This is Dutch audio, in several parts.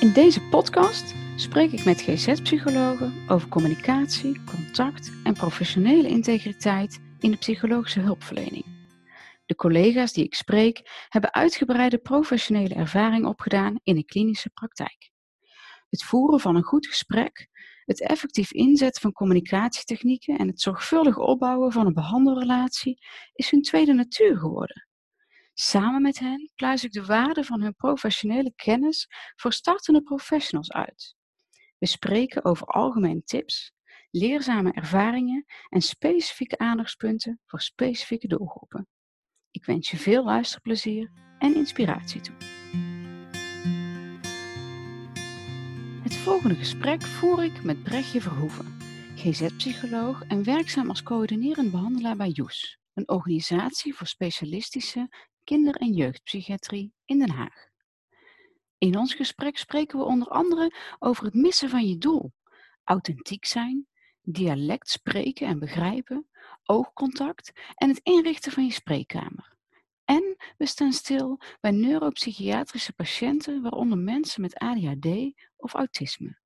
In deze podcast spreek ik met GZ-psychologen over communicatie, contact en professionele integriteit in de psychologische hulpverlening. De collega's die ik spreek hebben uitgebreide professionele ervaring opgedaan in de klinische praktijk. Het voeren van een goed gesprek, het effectief inzetten van communicatietechnieken en het zorgvuldig opbouwen van een behandelrelatie is hun tweede natuur geworden. Samen met hen pluis ik de waarde van hun professionele kennis voor startende professionals uit. We spreken over algemene tips, leerzame ervaringen en specifieke aandachtspunten voor specifieke doelgroepen. Ik wens je veel luisterplezier en inspiratie toe. Het volgende gesprek voer ik met Brechtje Verhoeven, GZ-psycholoog en werkzaam als coördinerend behandelaar bij JOES, een organisatie voor specialistische kinder- en jeugdpsychiatrie in Den Haag. In ons gesprek spreken we onder andere over het missen van je doel, authentiek zijn, dialect spreken en begrijpen, oogcontact en het inrichten van je spreekkamer. En we staan stil bij neuropsychiatrische patiënten, waaronder mensen met ADHD of autisme.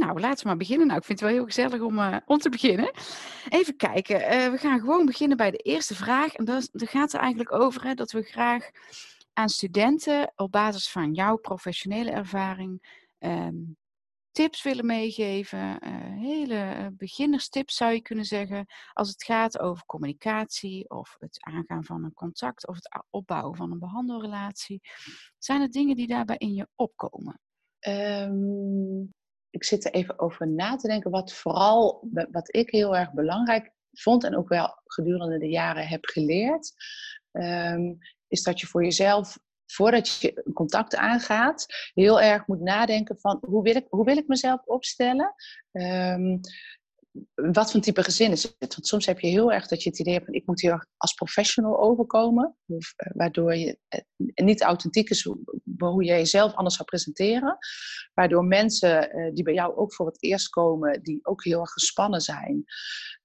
Nou, laten we maar beginnen. Nou, ik vind het wel heel gezellig om, uh, om te beginnen. Even kijken. Uh, we gaan gewoon beginnen bij de eerste vraag. En dat, dat gaat er eigenlijk over hè, dat we graag aan studenten op basis van jouw professionele ervaring um, tips willen meegeven. Uh, hele beginnerstips zou je kunnen zeggen. Als het gaat over communicatie of het aangaan van een contact of het opbouwen van een behandelrelatie. Zijn er dingen die daarbij in je opkomen? Um, ik zit er even over na te denken. Wat vooral, wat ik heel erg belangrijk vond en ook wel gedurende de jaren heb geleerd, um, is dat je voor jezelf, voordat je contact aangaat, heel erg moet nadenken van hoe wil ik, hoe wil ik mezelf opstellen? Um, wat voor type gezin is het? Want soms heb je heel erg dat je het idee hebt van ik moet hier als professional overkomen, eh, waardoor je eh, niet authentiek is hoe je jezelf anders zou presenteren. Waardoor mensen eh, die bij jou ook voor het eerst komen, die ook heel erg gespannen zijn,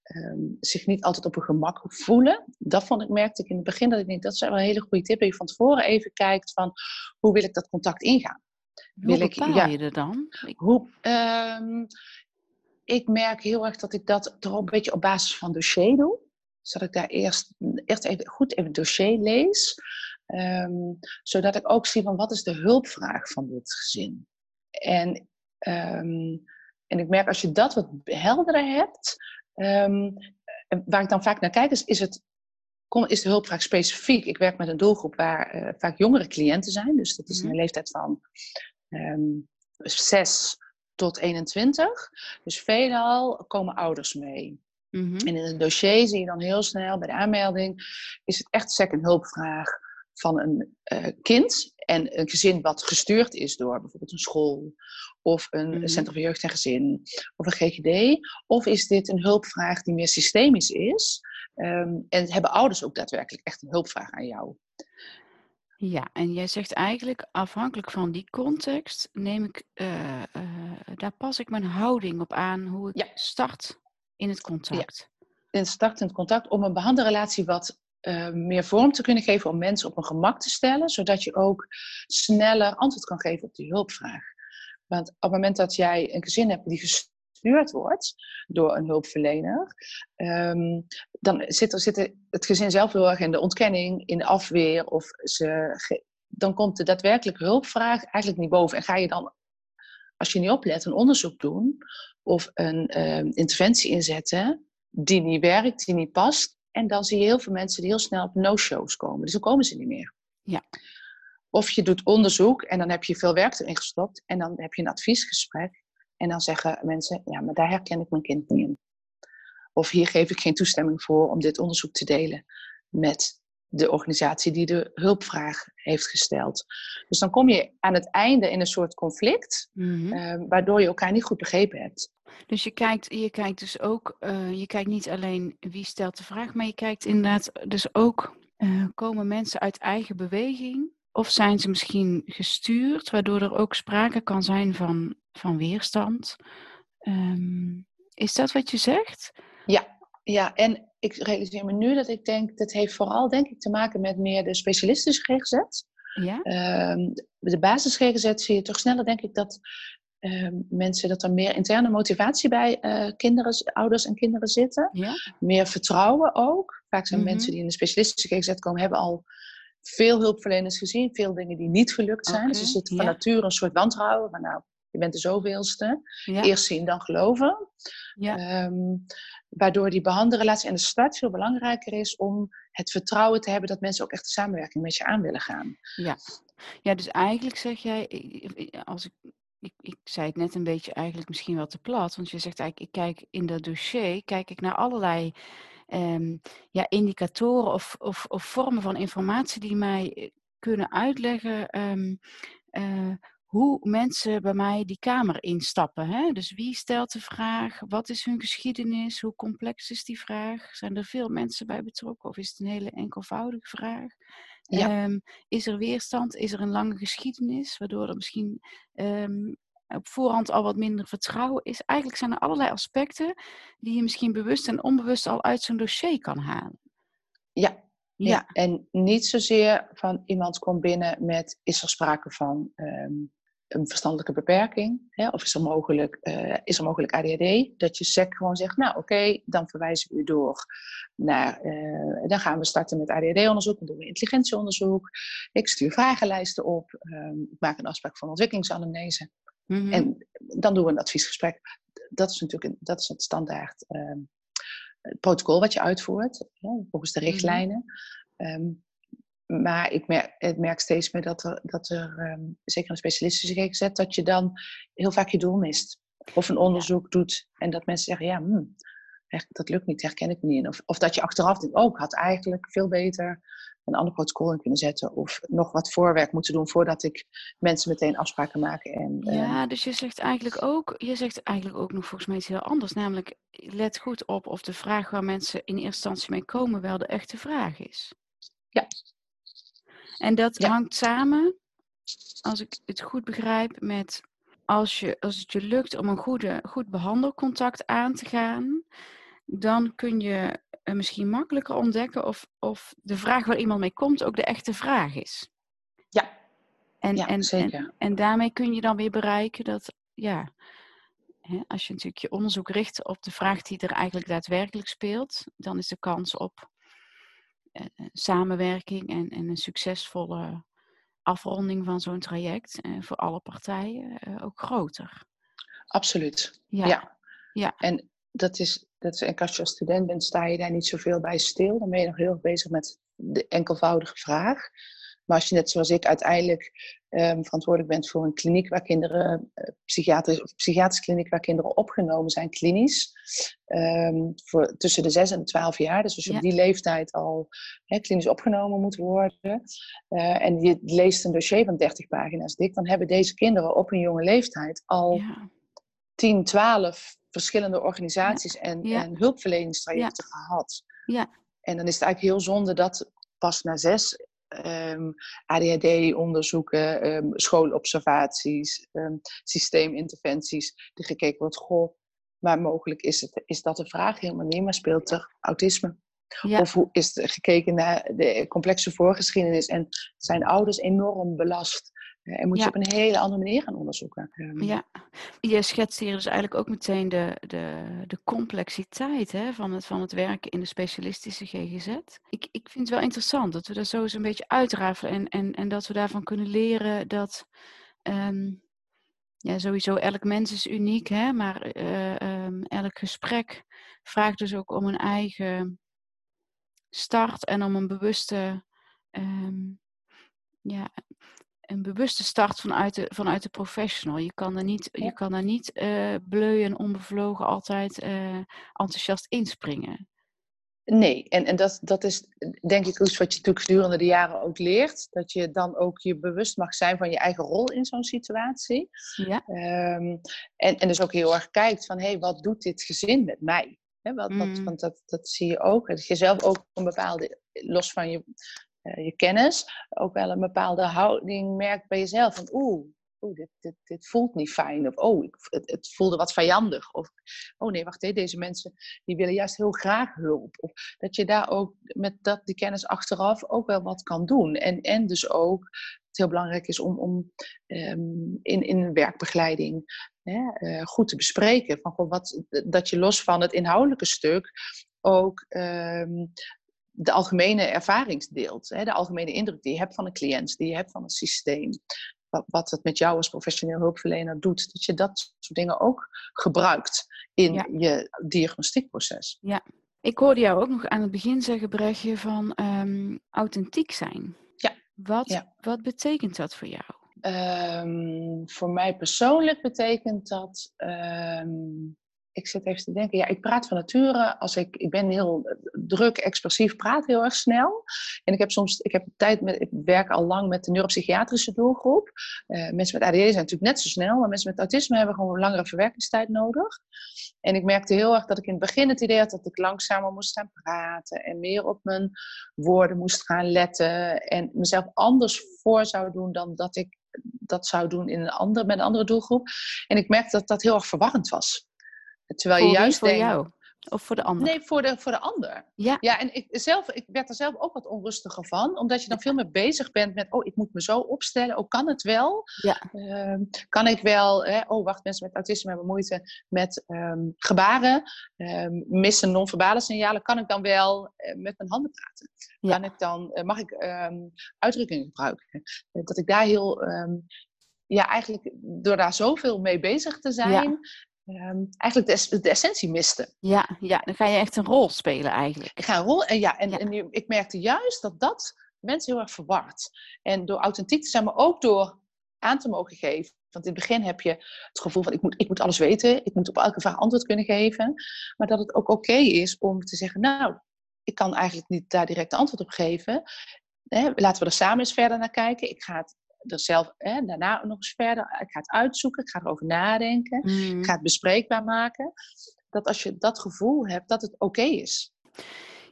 ehm, zich niet altijd op hun gemak voelen. Dat vond ik, merkte ik in het begin dat ik denk, dat is wel een hele goede tip. Dat je van tevoren even kijkt van hoe wil ik dat contact ingaan. Hoe wil bepaal ik, ja, je er dan? Hoe, um, ik merk heel erg dat ik dat toch een beetje op basis van dossier doe. Dus dat ik daar eerst, eerst even goed even het dossier lees. Um, zodat ik ook zie van wat is de hulpvraag van dit gezin. En, um, en ik merk als je dat wat helderder hebt, um, waar ik dan vaak naar kijk, is, is, het, is de hulpvraag specifiek. Ik werk met een doelgroep waar uh, vaak jongere cliënten zijn. Dus dat is in een mhm. leeftijd van 6 tot 21. Dus veelal komen ouders mee. Mm En in het dossier zie je dan heel snel bij de aanmelding, is het echt second hulpvraag van een uh, kind en een gezin wat gestuurd is door bijvoorbeeld een school of een mm centrum voor jeugd en gezin of een GGD? Of is dit een hulpvraag die meer systemisch is? Um, en hebben ouders ook daadwerkelijk echt een hulpvraag aan jou? Ja, en jij zegt eigenlijk afhankelijk van die context neem ik, uh, uh, daar pas ik mijn houding op aan hoe ik ja. start in het contact. Ja. In start in het contact om een behandelrelatie wat uh, meer vorm te kunnen geven om mensen op een gemak te stellen, zodat je ook sneller antwoord kan geven op die hulpvraag. Want op het moment dat jij een gezin hebt die gestuurd wordt door een hulpverlener, um, dan zit, er, zit het gezin zelf heel erg in de ontkenning, in de afweer, of ze, dan komt de daadwerkelijke hulpvraag eigenlijk niet boven. En ga je dan, als je niet oplet, een onderzoek doen of een um, interventie inzetten die niet werkt, die niet past, en dan zie je heel veel mensen die heel snel op no-shows komen. Dus dan komen ze niet meer. Ja. Of je doet onderzoek en dan heb je veel werk erin gestopt en dan heb je een adviesgesprek. En dan zeggen mensen, ja, maar daar herken ik mijn kind niet in. Of hier geef ik geen toestemming voor om dit onderzoek te delen met de organisatie die de hulpvraag heeft gesteld. Dus dan kom je aan het einde in een soort conflict, mm waardoor je elkaar niet goed begrepen hebt. Dus je kijkt, je kijkt dus ook, uh, je kijkt niet alleen wie stelt de vraag, maar je kijkt inderdaad dus ook, uh, komen mensen uit eigen beweging? Of zijn ze misschien gestuurd, waardoor er ook sprake kan zijn van, van weerstand? Um, is dat wat je zegt? Ja, ja, en ik realiseer me nu dat ik denk, dat heeft vooral denk ik te maken met meer de specialistische GGZ. Ja? Ehm, de basis GGZ zie je toch sneller, denk ik, dat ehm, mensen, dat er meer interne motivatie bij uh, kinderen, ouders en kinderen zitten. Ja? Meer vertrouwen ook. Vaak zijn Mhm. mensen die in de specialistische GGZ komen, hebben al veel hulpverleners gezien, veel dingen die niet gelukt zijn. Dus er zit van ja. nature een soort wantrouwen. Van nou, je bent de zoveelste. Ja? Eerst zien, dan geloven. Ja. Ehm, waardoor die behandelrelatie en de start veel belangrijker is om het vertrouwen te hebben dat mensen ook echt de samenwerking met je aan willen gaan. Ja. ja, dus eigenlijk zeg jij, als ik, ik, ik zei het net een beetje eigenlijk misschien wel te plat, want je zegt eigenlijk, ik kijk in dat dossier, kijk ik naar allerlei um, ja, indicatoren of, of, of, vormen van informatie die mij eh, kunnen uitleggen um, uh, hoe mensen bij mij die kamer instappen. Hè? Dus wie stelt de vraag? Wat is hun geschiedenis? Hoe complex is die vraag? Zijn er veel mensen bij betrokken of is het een hele enkelvoudige vraag? Ja. Um, is er weerstand? Is er een lange geschiedenis? Waardoor er misschien um, op voorhand al wat minder vertrouwen is. Eigenlijk zijn er allerlei aspecten die je misschien bewust en onbewust al uit zo'n dossier kan halen. Ja. Ja. ja, en niet zozeer van iemand komt binnen met is er sprake van um, een verstandelijke beperking? Hè? Of is er, mogelijk, uh, is er mogelijk ADHD? Dat je SEC gewoon zegt, nou oké, okay, dan verwijzen we u door naar, uh, dan gaan we starten met ADHD-onderzoek, dan doen we intelligentieonderzoek. Ik stuur vragenlijsten op, um, ik maak een afspraak van ontwikkelingsanamnese. Mhm. Mm -hmm. En dan doen we een adviesgesprek. Dat is natuurlijk een, dat is het standaard um, protocol wat je uitvoert, volgens de richtlijnen. Mm -hmm. Maar ik merk, ik merk steeds meer dat er, dat er um, zeker een specialistische GGZ, dat je dan heel vaak je doel mist. Of een onderzoek ja. doet en dat mensen zeggen, ja, hmm, dat lukt niet, herken ik me niet. Of, of dat je achteraf denkt, oh, ik had eigenlijk veel beter een ander protocol in kunnen zetten. Of nog wat voorwerk moeten doen voordat ik mensen meteen afspraken maak. En, ja, uh, dus je zegt eigenlijk ook, je zegt eigenlijk ook nog volgens mij iets heel anders. Namelijk, let goed op of de vraag waar mensen in eerste instantie mee komen wel de echte vraag is. Ja. En dat Ja. hangt samen, als ik het goed begrijp, met als, je, als het je lukt om een goede, goed behandelcontact aan te gaan, dan kun je misschien makkelijker ontdekken of, of de vraag waar iemand mee komt ook de echte vraag is. Ja, En, Ja, en, zeker. En, en daarmee kun je dan weer bereiken dat, ja, hè, als je natuurlijk je onderzoek richt op de vraag die er eigenlijk daadwerkelijk speelt, dan is de kans op samenwerking en, en een succesvolle afronding van zo'n traject eh, voor alle partijen eh, ook groter. absoluut. Ja. Ja. Ja. En dat is, dat is, en als je als student bent, sta je daar niet zoveel bij stil. Dan ben je nog heel erg bezig met de enkelvoudige vraag. Maar als je net zoals ik uiteindelijk ehm, verantwoordelijk bent voor een kliniek waar kinderen, eh, psychiatrisch, of psychiatrische kliniek waar kinderen opgenomen zijn, klinisch, ehm, voor, tussen de 6 en de 12 jaar. Dus als je Ja. op die leeftijd al klinisch opgenomen moet worden eh, en je leest een dossier van 30 pagina's dik, dan hebben deze kinderen op een jonge leeftijd al Ja. 10, 12 verschillende organisaties en, en hulpverleningstrajecten gehad. Ja. En dan is het eigenlijk heel zonde dat pas na zes ehm, ADHD-onderzoeken, ehm, schoolobservaties, ehm, systeeminterventies, er gekeken wordt, goh, maar mogelijk is, het, is dat de vraag helemaal niet, maar speelt er autisme? Ja. Of hoe is er gekeken naar de complexe voorgeschiedenis en zijn ouders enorm belast? Eh, En moet je Ja. op een hele andere manier gaan onderzoeken. Ehm, Ja, je schetst hier dus eigenlijk ook meteen de, de, de complexiteit hè, van, het, van het werken in de specialistische GGZ. Ik, ik vind het wel interessant dat we dat zo eens een beetje uitrafelen en, en, en dat we daarvan kunnen leren dat ehm, ja, sowieso elk mens is uniek, hè, maar eh, ehm, elk gesprek vraagt dus ook om een eigen start en om een bewuste ja, een bewuste start vanuit de, vanuit de professional. Je kan er niet, je kan er niet eh bleu en onbevlogen altijd eh, enthousiast inspringen. Nee, en, en dat, dat is denk ik iets wat je natuurlijk gedurende de jaren ook leert. Dat je dan ook je bewust mag zijn van je eigen rol in zo'n situatie. Ja, Ehm, en, en dus ook heel erg kijkt van, hé, hey, wat doet dit gezin met mij? Hè, wat, wat, Mm. want dat, dat zie je ook. Dat je zelf ook een bepaalde, los van je, je kennis, ook wel een bepaalde houding merkt bij jezelf. Van, oeh, oh, dit, dit, dit voelt niet fijn. Of oh, het, het voelde wat vijandig. Of oh nee, wacht even, deze mensen die willen juist heel graag hulp. Of dat je daar ook met dat, die kennis achteraf ook wel wat kan doen. En, en dus ook het heel belangrijk is om, om um, in, in werkbegeleiding uh, goed te bespreken. Van, wat, dat je los van het inhoudelijke stuk ook um, de algemene ervaring deelt. Hè, de algemene indruk die je hebt van een cliënt, die je hebt van het systeem. Wat, wat het met jou als professioneel hulpverlener doet. Dat je dat soort dingen ook gebruikt in je diagnostiekproces. Ja, ik hoorde jou ook nog aan het begin zeggen, Brechtje, van um, authentiek zijn. Ja. Wat, ja. wat betekent dat voor jou? Um, voor mij persoonlijk betekent dat um, ik zit even te denken. Ja, ik praat van nature. Als ik, ik ben heel eh, druk, expressief, praat heel erg snel. En ik heb soms, ik heb tijd met, ik werk al lang met de neuropsychiatrische doelgroep. Uh, mensen met ADD zijn natuurlijk net zo snel, maar mensen met autisme hebben gewoon een langere verwerkingstijd nodig. En ik merkte heel erg dat ik in het begin het idee had dat ik langzamer moest gaan praten en meer op mijn woorden moest gaan letten en mezelf anders voor zou doen dan dat ik dat zou doen in een andere, met een andere doelgroep. En ik merkte dat dat heel erg verwarrend was. Terwijl voor je juist voor jou? Of voor de ander? Nee, voor de, voor de ander. Ja. ja en ik, zelf, ik werd er zelf ook wat onrustiger van. Omdat je dan veel meer bezig bent met... Oh, ik moet me zo opstellen. Oh, kan het wel? Ja. Uh, kan ik wel... Hè? Oh, wacht, mensen met autisme hebben moeite met um, gebaren. Um, missen non-verbale signalen. Kan ik dan wel uh, met mijn handen praten? Ja. Kan ik dan... Uh, mag ik uitdrukkingen gebruiken? dat ik daar heel... ja, eigenlijk door daar zoveel mee bezig te zijn... Um, eigenlijk de, de, essentie miste. Ja, ja, dan ga je echt een rol spelen eigenlijk. Ik ga een rol, en ja, en, ja. en ik merkte juist dat dat mensen heel erg verward. En door authentiek te zijn, maar ook door aan te mogen geven. Want in het begin heb je het gevoel van ik moet, ik moet alles weten, ik moet op elke vraag antwoord kunnen geven. Maar dat het ook oké okay is om te zeggen, nou, ik kan eigenlijk niet daar direct antwoord op geven. laten we er samen eens verder naar kijken. Ik ga het er zelf hè, daarna nog eens verder. Ik ga het uitzoeken, ik ga erover nadenken, ik ga het bespreekbaar maken. Dat als je dat gevoel hebt, dat het oké okay is.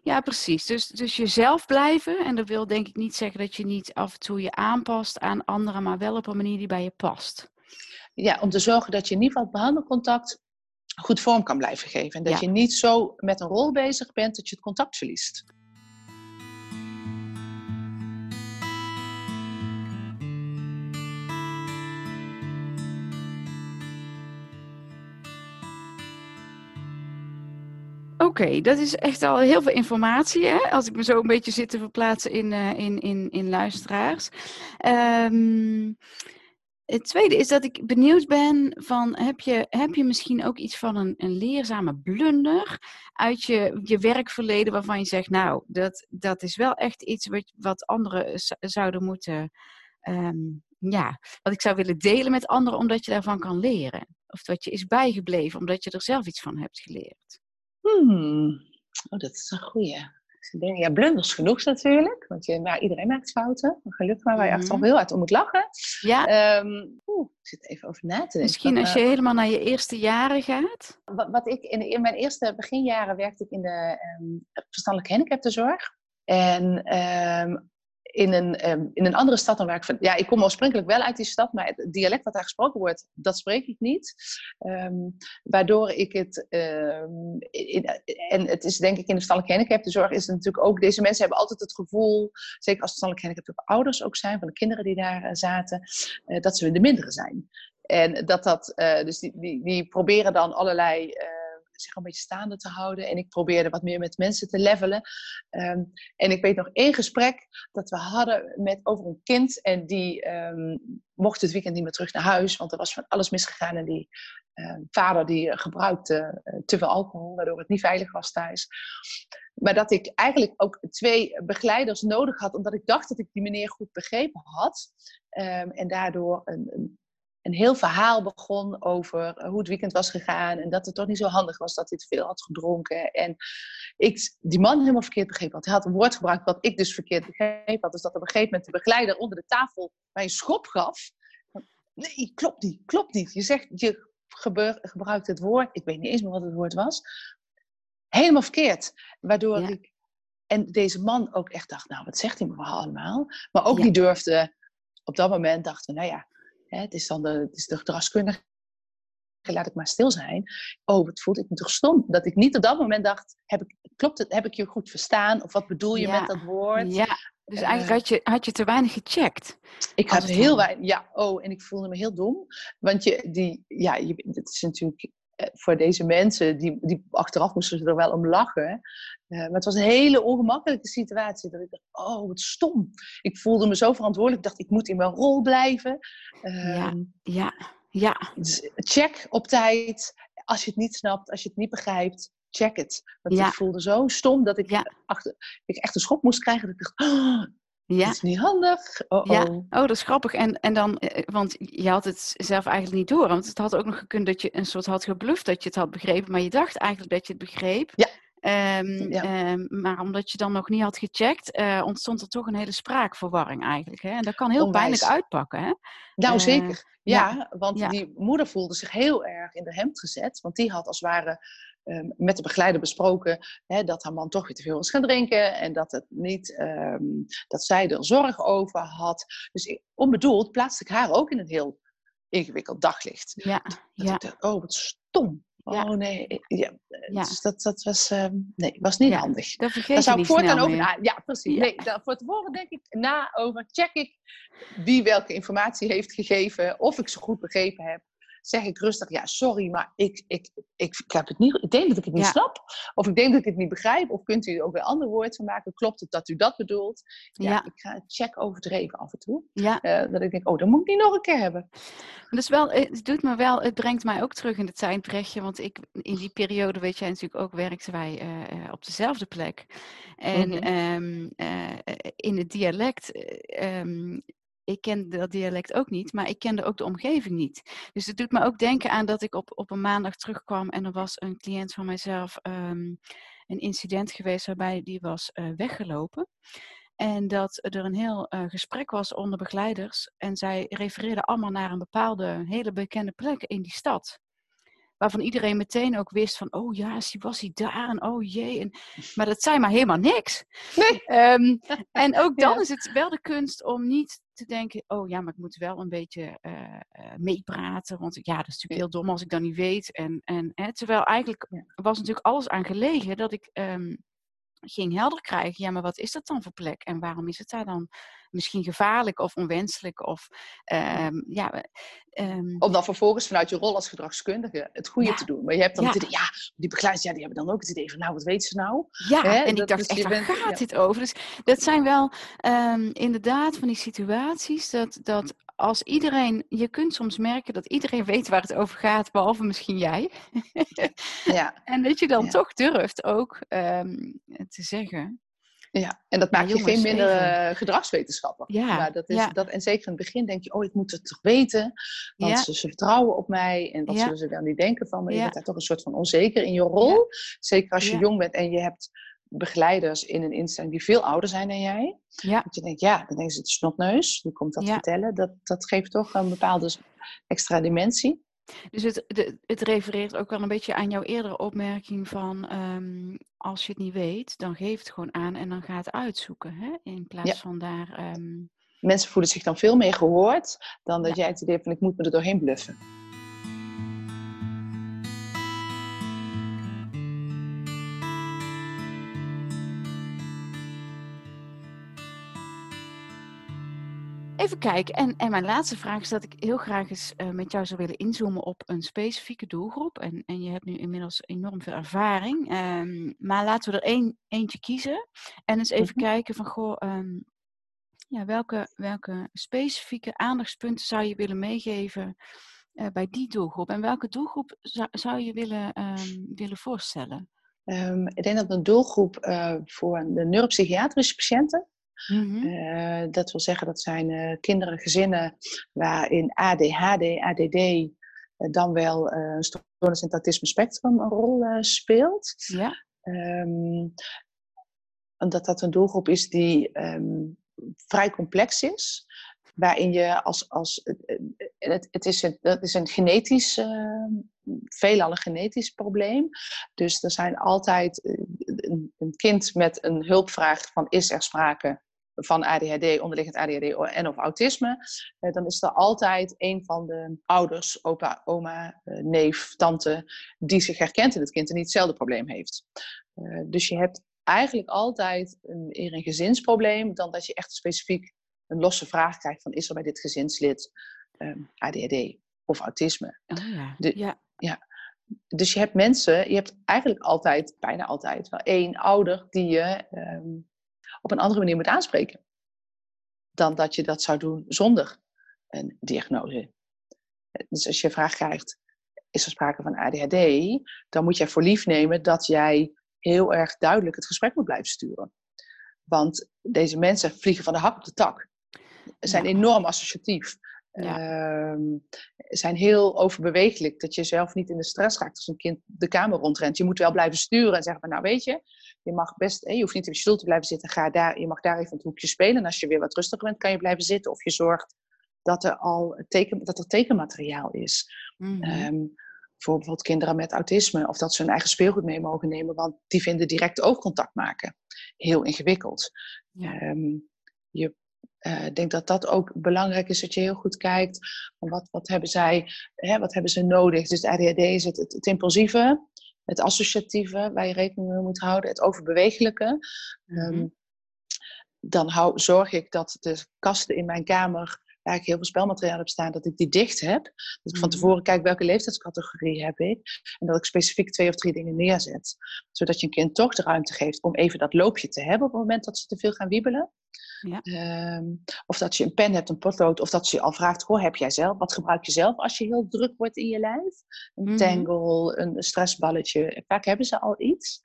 Ja, precies. Dus, dus jezelf blijven. En dat wil denk ik niet zeggen dat je niet af en toe je aanpast aan anderen, maar wel op een manier die bij je past. Ja, om te zorgen dat je in ieder geval het behandelcontact goed vorm kan blijven geven. En dat ja. je niet zo met een rol bezig bent dat je het contact verliest. Oké, dat is echt al heel veel informatie, hè? als ik me zo een beetje zit te verplaatsen in, uh, in, in, in luisteraars. Um, het tweede is dat ik benieuwd ben van, heb je, heb je misschien ook iets van een, een leerzame blunder uit je, je werkverleden waarvan je zegt, nou, dat, dat is wel echt iets wat, wat anderen zouden moeten, um, ja, wat ik zou willen delen met anderen omdat je daarvan kan leren. Of wat je is bijgebleven omdat je er zelf iets van hebt geleerd. Hmm. Oh, dat is een goeie. Ja, blunders genoeg natuurlijk. Want je, nou, iedereen maakt fouten. Gelukkig maar waar je mm -hmm. achteraf heel hard om moet lachen. Ja. Um, oeh, ik zit even over na te denken. Misschien als je uh, helemaal naar je eerste jaren gaat? Wat, wat ik in, in, mijn eerste beginjaren werkte ik in de um, verstandelijke handicaptenzorg. En um, in een, um, in een andere stad dan waar ik van. Ja, ik kom oorspronkelijk wel uit die stad, maar het dialect wat daar gesproken wordt, dat spreek ik niet. Um, waardoor ik het. In, en het is denk ik in de verstandelijke handicaptenzorg is het natuurlijk ook. Deze mensen hebben altijd het gevoel, zeker als verstandelijk handicapte ouders ook zijn, van de kinderen die daar uh, zaten, uh, dat ze de mindere zijn. En dat dat. Uh, dus die, die, die proberen dan allerlei zich een beetje staande te houden. En ik probeerde wat meer met mensen te levelen. Um, en ik weet nog één gesprek dat we hadden met, over een kind. En die um, mocht het weekend niet meer terug naar huis. Want er was van alles misgegaan. En die uh, vader die gebruikte uh, te veel alcohol. Waardoor het niet veilig was thuis. Maar dat ik eigenlijk ook twee begeleiders nodig had. Omdat ik dacht dat ik die meneer goed begrepen had. En daardoor een, een een heel verhaal begon over eh, hoe het weekend was gegaan. En dat het toch niet zo handig was dat hij te veel had gedronken. En ik die man helemaal verkeerd begrepen had. Hij had een woord gebruikt wat ik dus verkeerd begrepen had. Dus dat op een gegeven moment de begeleider onder de tafel mij een schop gaf. Nee, klopt niet, klopt niet. Je zegt, je gebruikt het woord, ik weet niet eens meer wat het woord was. Helemaal verkeerd. Waardoor ja. ik, en deze man ook echt dacht, nou wat zegt hij me allemaal? Maar ook ja. niet durfde, op dat moment dachten we, nou ja, het is dan de, het is de gedragskundige, laat ik maar stil zijn. Oh, wat voelde ik me toch stom. Dat ik niet op dat moment dacht, heb ik, klopt het, heb ik je goed verstaan? Of wat bedoel je Ja, met dat woord? Ja, dus eigenlijk Eh, had je, had je te weinig gecheckt. Ik had heel weinig, ja, oh, en ik voelde me heel dom. Want je, die, ja, je, het is natuurlijk voor deze mensen, die, die achteraf moesten ze er wel om lachen. Eh, maar het was een hele ongemakkelijke situatie. Dat ik dacht, oh, wat stom. Ik voelde me zo verantwoordelijk. Ik dacht, ik moet in mijn rol blijven. Ja. Ehm, Ja, ja, dus check op tijd. Als je het niet snapt, als je het niet begrijpt, check het. Want Ja. ik voelde zo stom dat ik, Ja. achter, ik echt een schok moest krijgen. Dat ik dacht, oh, ja. dit is niet handig. Oh, Ja. oh. Dat is grappig. En, en dan, eh, want je had het zelf eigenlijk niet door. Want het had ook nog gekund dat je een soort had gebluft dat je het had begrepen. Maar je dacht eigenlijk dat je het begreep. Ja. Ehm, Ja. ehm, maar omdat je dan nog niet had gecheckt, eh, ontstond er toch een hele spraakverwarring eigenlijk. Hè? En dat kan heel Onwijs. pijnlijk uitpakken. Hè? Nou, Eh, zeker. ja. Ja, want Ja. die moeder voelde zich heel erg in de hemd gezet. Want die had als het ware ehm, met de begeleider besproken hè, dat haar man toch weer te veel was gaan drinken. En dat, het niet, ehm, dat zij er zorg over had. Dus ik- onbedoeld plaatste ik haar ook in een heel ingewikkeld daglicht. Ja, Dat ja, ik dacht, oh wat stom. Ja. Oh nee, ik- ja. Ja. Dus dat, dat was, ehm, nee, was niet Ja. handig. daar vergeet Daar zou ik niet voortaan snel over na. Ja, precies. Nee, daar, voor tevoren denk ik na over. Check ik wie welke informatie heeft gegeven. Of ik ze goed begrepen heb. Zeg ik rustig, ja, sorry, maar ik, ik, ik, ik, heb het niet, ik denk dat ik het niet Ja. snap. Of ik denk dat ik het niet begrijp. Of kunt u er ook weer een ander woord van maken? Klopt het dat u dat bedoelt? Ja, Ja. ik ga het check overdreven af en toe. Ja, Eh, dat ik denk, oh, dat moet ik niet nog een keer hebben. Dus wel, het doet me wel, het brengt mij ook terug in het tijdbrechtje. Want ik, in die periode, weet jij natuurlijk ook, werkten wij eh, eh, op dezelfde plek. En Mhm. ehm, eh, in het dialect, eh, ehm, ik kende dat dialect ook niet, maar ik kende ook de omgeving niet. Dus het doet me ook denken aan dat ik op, op een maandag terugkwam en er was een cliënt van mijzelf ehm, een incident geweest waarbij die was eh, weggelopen. En dat er een heel eh, gesprek was onder begeleiders. En zij refereerden allemaal naar een bepaalde hele bekende plek in die stad. Waarvan iedereen meteen ook wist van, oh ja, was hij daar en oh jee. En, maar dat zei maar helemaal niks. Nee. Ehm, en ook dan Ja. is het wel de kunst om niet te denken, oh ja, maar ik moet wel een beetje eh, meepraten. Want ja, dat is natuurlijk heel dom als ik dat niet weet. En, en, hè, terwijl eigenlijk was natuurlijk alles aan gelegen dat ik ehm, ging helder krijgen. Ja, maar wat is dat dan voor plek? En waarom is het daar dan misschien gevaarlijk of onwenselijk? Of ehm, ja, ehm, Om dan vervolgens vanuit je rol als gedragskundige het goede Ja. te doen. Maar je hebt dan Ja. het idee, ja, die begeleiders, ja, die hebben dan ook het idee van, nou, wat weet ze nou? Ja, en ik dacht dus echt, waar bent- gaat ja. dit over? Dus dat zijn wel ehm, inderdaad van die situaties dat, dat als iedereen, je kunt soms merken dat iedereen weet waar het over gaat, behalve misschien jij. Ja, en dat je dan Ja. toch durft ook ehm, te zeggen. ja. en dat Maar maakt je jongens, geen minder even. eh, gedragswetenschapper. Ja, Maar dat is, ja. dat, en zeker in het begin denk je, oh, ik moet het toch weten. Want Ja. ze, ze vertrouwen op mij. En wat zullen ze wel niet denken van me? Je bent daar toch een soort van onzeker in je rol. Zeker als je jong bent en je hebt begeleiders in een instelling die veel ouder zijn dan jij. Ja, Dat je denkt, ja, dan ze het snotneus. Die komt dat Ja. vertellen. Dat, dat geeft toch een bepaalde extra dimensie. dus het, het refereert ook wel een beetje aan jouw eerdere opmerking van ehm, als je het niet weet, dan geef het gewoon aan en dan ga het uitzoeken. Hè? In plaats Ja. van daar. ehm, Mensen voelen zich dan veel meer gehoord dan dat Ja. jij het idee hebt van ik moet me er doorheen bluffen. Even kijken. En, en mijn laatste vraag is dat ik heel graag eens eh, met jou zou willen inzoomen op een specifieke doelgroep. En, en je hebt nu inmiddels enorm veel ervaring. Ehm, maar laten we er één, eentje kiezen. En eens even Mhm. kijken van, goh, ehm, ja, welke, welke specifieke aandachtspunten zou je willen meegeven eh, bij die doelgroep? En welke doelgroep zou, zou je willen, ehm, willen voorstellen? Ik denk dat een doelgroep eh, voor de neuropsychiatrische patiënten, Mhm. eh, dat wil zeggen dat zijn eh, kinderen, gezinnen waarin ADHD, ADD, eh, dan wel een stoornis in het autisme spectrum een rol speelt. Ja, Ehm, omdat dat een doelgroep is die ehm, vrij complex is. Waarin je als. als het, het, is een, dat is een genetisch, uh, veelal een genetisch probleem. Dus er zijn altijd uh, een, kind met een hulpvraag van is er sprake van ADHD, onderliggend ADHD en of autisme, dan is er altijd een van de ouders, opa, oma, neef, tante, die zich herkent in het kind en niet hetzelfde probleem heeft. dus je hebt eigenlijk altijd een, eerder een gezinsprobleem dan dat je echt specifiek een losse vraag krijgt van is er bij dit gezinslid um, ADHD of autisme. Oh ja. ja. ja. Dus je hebt mensen, je hebt eigenlijk altijd, bijna altijd, wel één ouder die je ehm, op een andere manier moet aanspreken. Dan dat je dat zou doen zonder een diagnose. Dus als je een vraag krijgt, is er sprake van ADHD, dan moet je voor lief nemen dat jij heel erg duidelijk het gesprek moet blijven sturen. Want deze mensen vliegen van de hak op de tak. Zijn enorm associatief. Ja. Ehm, zijn heel overbewegelijk. Dat je zelf niet in de stress raakt als een kind de kamer rondrent. Je moet wel blijven sturen en zeggen van, nou weet je, je mag best, je hoeft niet op je stoel te blijven zitten. Ga daar, je mag daar even het hoekje spelen. En als je weer wat rustiger bent, kan je blijven zitten. Of je zorgt dat er al teken, dat er tekenmateriaal is. Mm -hmm. voor bijvoorbeeld kinderen met autisme. Of dat ze hun eigen speelgoed mee mogen nemen. Want die vinden direct oogcontact maken heel ingewikkeld. Ja. Ehm, je uh, ik denk dat dat ook belangrijk is, dat je heel goed kijkt van wat, wat hebben zij, hè, wat hebben ze nodig. Dus de ADHD is het, het, impulsieve, het associatieve, waar je rekening mee moet houden, het overbewegelijke. Mm dan hou, zorg ik dat de kasten in mijn kamer, waar ik heel veel spelmateriaal heb staan, dat ik die dicht heb. Dat ik van mhm. tevoren kijk welke leeftijdscategorie heb ik. En dat ik specifiek twee of drie dingen neerzet. Zodat je een kind toch de ruimte geeft om even dat loopje te hebben op het moment dat ze te veel gaan wiebelen. Ja. Ehm, of dat je een pen hebt, een potlood, of dat ze je al vraagt: Hoor, heb jij zelf? Wat gebruik je zelf als je heel druk wordt in je lijf? Een mhm. tangle, een stressballetje. Vaak hebben ze al iets.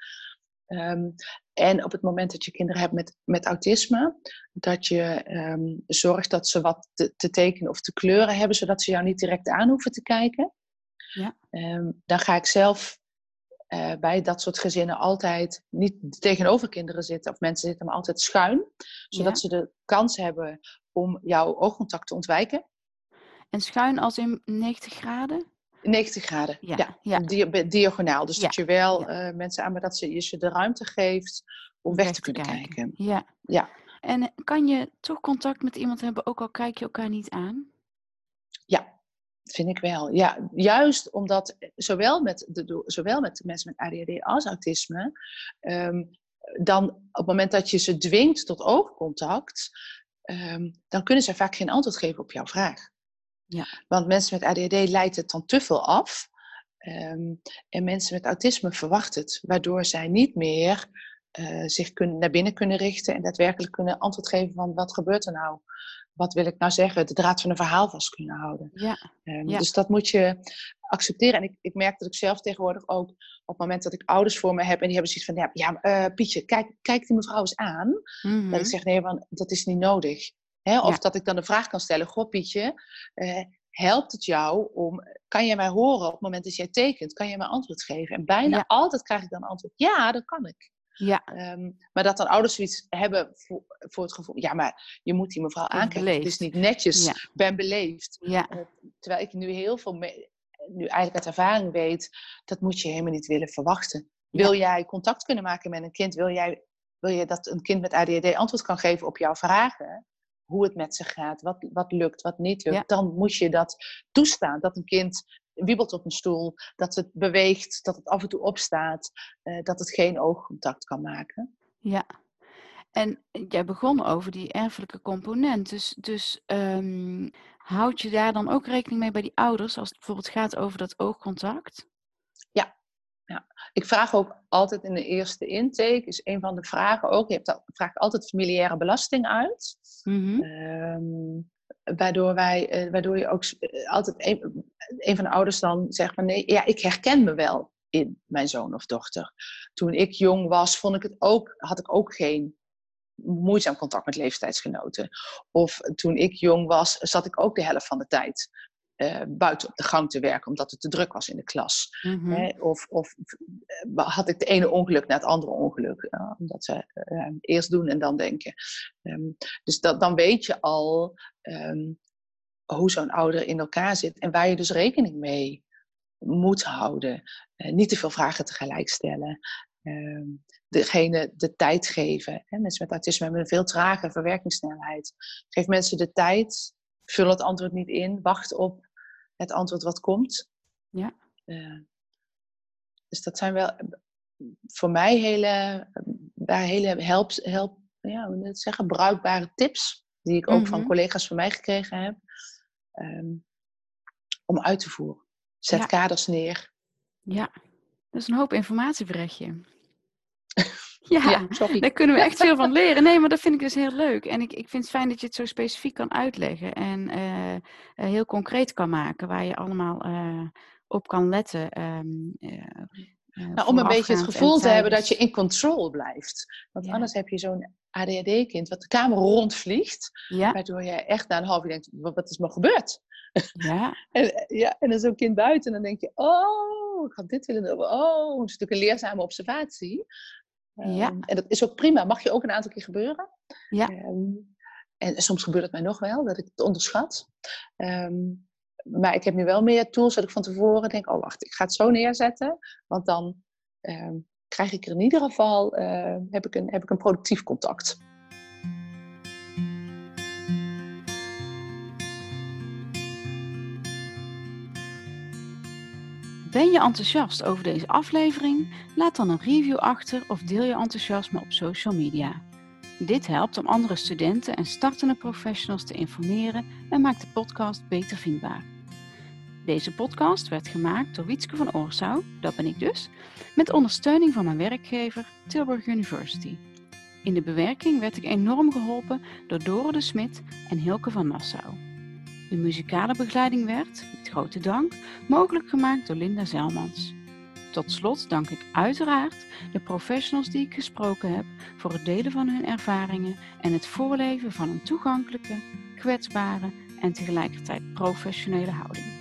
Ehm, en op het moment dat je kinderen hebt met, met autisme, dat je um, zorgt dat ze wat te, te, tekenen of te kleuren hebben, zodat ze jou niet direct aan hoeven te kijken. Ja. dan ga ik zelf uh, bij dat soort gezinnen altijd niet tegenover kinderen zitten of mensen zitten, maar altijd schuin, zodat ze de kans hebben om jouw oogcontact te ontwijken. En schuin als in 90 graden? 90 graden, ja. ja. diagonaal. Dus dat je wel uh, mensen aan, maar dat ze je ze de ruimte geeft om weg, te kunnen kijken. kijken. Ja. ja. En kan je toch contact met iemand hebben, ook al kijk je elkaar niet aan? Ja, vind ik wel. Ja, juist omdat zowel met, de, zowel met mensen met ADHD als autisme, ehm, dan op het moment dat je ze dwingt tot oogcontact, um, dan kunnen ze vaak geen antwoord geven op jouw vraag. Ja. Want mensen met ADHD leidt het dan te veel af. Ehm, en mensen met autisme verwachten het, waardoor zij niet meer uh, zich kunnen, naar binnen kunnen richten en daadwerkelijk kunnen antwoord geven van wat gebeurt er nou? wat wil ik nou zeggen, de draad van een verhaal vast kunnen houden. Ja. Um, Dus dat moet je accepteren. En ik, ik merk dat ik zelf tegenwoordig ook, op het moment dat ik ouders voor me heb en die hebben zoiets van, ja, ja uh, Pietje, kijk, kijk die mevrouw eens aan. Mm -hmm. Dat ik zeg, nee, want dat is niet nodig. Of dat ik dan de vraag kan stellen, goh Pietje, uh, helpt het jou om, kan je mij horen op het moment dat jij tekent? Kan je mij antwoord geven? En bijna altijd krijg ik dan antwoord, ja, dat kan ik. Ja. Um, maar dat dan ouders zoiets hebben voor, voor, het gevoel, ja, maar je moet die mevrouw aankijken. Het is niet netjes, ja. ben beleefd. Ja. Uh, terwijl ik nu heel veel, nu eigenlijk uit ervaring weet, dat moet je helemaal niet willen verwachten. Wil jij contact kunnen maken met een kind? Wil jij, wil je dat een kind met ADHD antwoord kan geven op jouw vragen? Hoe het met ze gaat, wat, wat lukt, wat niet lukt. Dan moet je dat toestaan. Dat een kind wiebelt op een stoel, dat het beweegt, dat het af en toe opstaat, uh, dat het geen oogcontact kan maken. Ja, en jij begon over die erfelijke component. Dus, dus um, houd je daar dan ook rekening mee bij die ouders als het bijvoorbeeld gaat over dat oogcontact? Ja, ja. ik vraag ook altijd in de eerste intake, is een van de vragen ook, je hebt dat, vraag altijd familiaire belasting uit. Mm -hmm waardoor, wij, uh, waardoor je ook uh, altijd een, een, van de ouders dan zegt van nee, ja, ik herken me wel in mijn zoon of dochter. Toen ik jong was, vond ik het ook, had ik ook geen moeizaam contact met leeftijdsgenoten. Of toen ik jong was, zat ik ook de helft van de tijd uh, buiten op de gang te werken, omdat het te druk was in de klas. Mm -hmm. of, of uh, had ik de ene ongeluk na het andere ongeluk, uh, omdat ze eerst doen en dan denken. Um, dus dat, dan weet je al um, hoe zo'n ouder in elkaar zit en waar je dus rekening mee moet houden. niet te veel vragen tegelijk stellen. Um, degene de tijd geven. Hè? Mensen met autisme hebben een veel trage verwerkingssnelheid. Geef mensen de tijd, vul het antwoord niet in, wacht op het antwoord wat komt. Ja. Uh, dus dat zijn wel voor mij hele, daar hele help, help, ja, hoe zeggen, bruikbare tips. Die ik ook van Mhm. collega's van mij gekregen heb. ehm, om uit te voeren. Zet Ja. kaders neer. Ja, dat is een hoop informatieberichtje. Ja, Ja, sorry. daar kunnen we echt veel van leren. Nee, maar dat vind ik dus heel leuk. En ik, ik vind het fijn dat je het zo specifiek kan uitleggen en eh, eh, heel concreet kan maken, waar je allemaal eh, op kan letten. ehm, eh, eh, Nou, om een beetje het gevoel te hebben dat je in control blijft. Want Ja. anders heb je zo'n ADHD-kind wat de kamer rondvliegt. Ja, Waardoor je echt na een half uur denkt, wat wat is me gebeurd? ja, En, ja, en dan zo'n kind buiten en dan denk je, oh, ik had dit willen doen. Oh, het is natuurlijk een leerzame observatie. Ja. Ehm, en dat is ook prima. Mag je ook een aantal keer gebeuren. Ja. Ehm, en soms gebeurt het mij nog wel, dat ik het onderschat. Ehm, maar ik heb nu wel meer tools dat ik van tevoren denk, oh wacht, ik ga het zo neerzetten. Want dan krijg ik er in ieder geval, eh, heb, ik een, heb ik een productief contact. Ben je enthousiast over deze aflevering? Laat dan een review achter of deel je enthousiasme op social media. Dit helpt om andere studenten en startende professionals te informeren en maakt de podcast beter vindbaar. Deze podcast werd gemaakt door Wietske van Oorsouw, dat ben ik dus, met ondersteuning van mijn werkgever Tilburg University. In de bewerking werd ik enorm geholpen door Dore de Smit en Hilke van Nassau. De muzikale begeleiding werd, grote dank, mogelijk gemaakt door Linda Zelmans. Tot slot dank ik uiteraard de professionals die ik gesproken heb voor het delen van hun ervaringen en het voorleven van een toegankelijke, kwetsbare en tegelijkertijd professionele houding.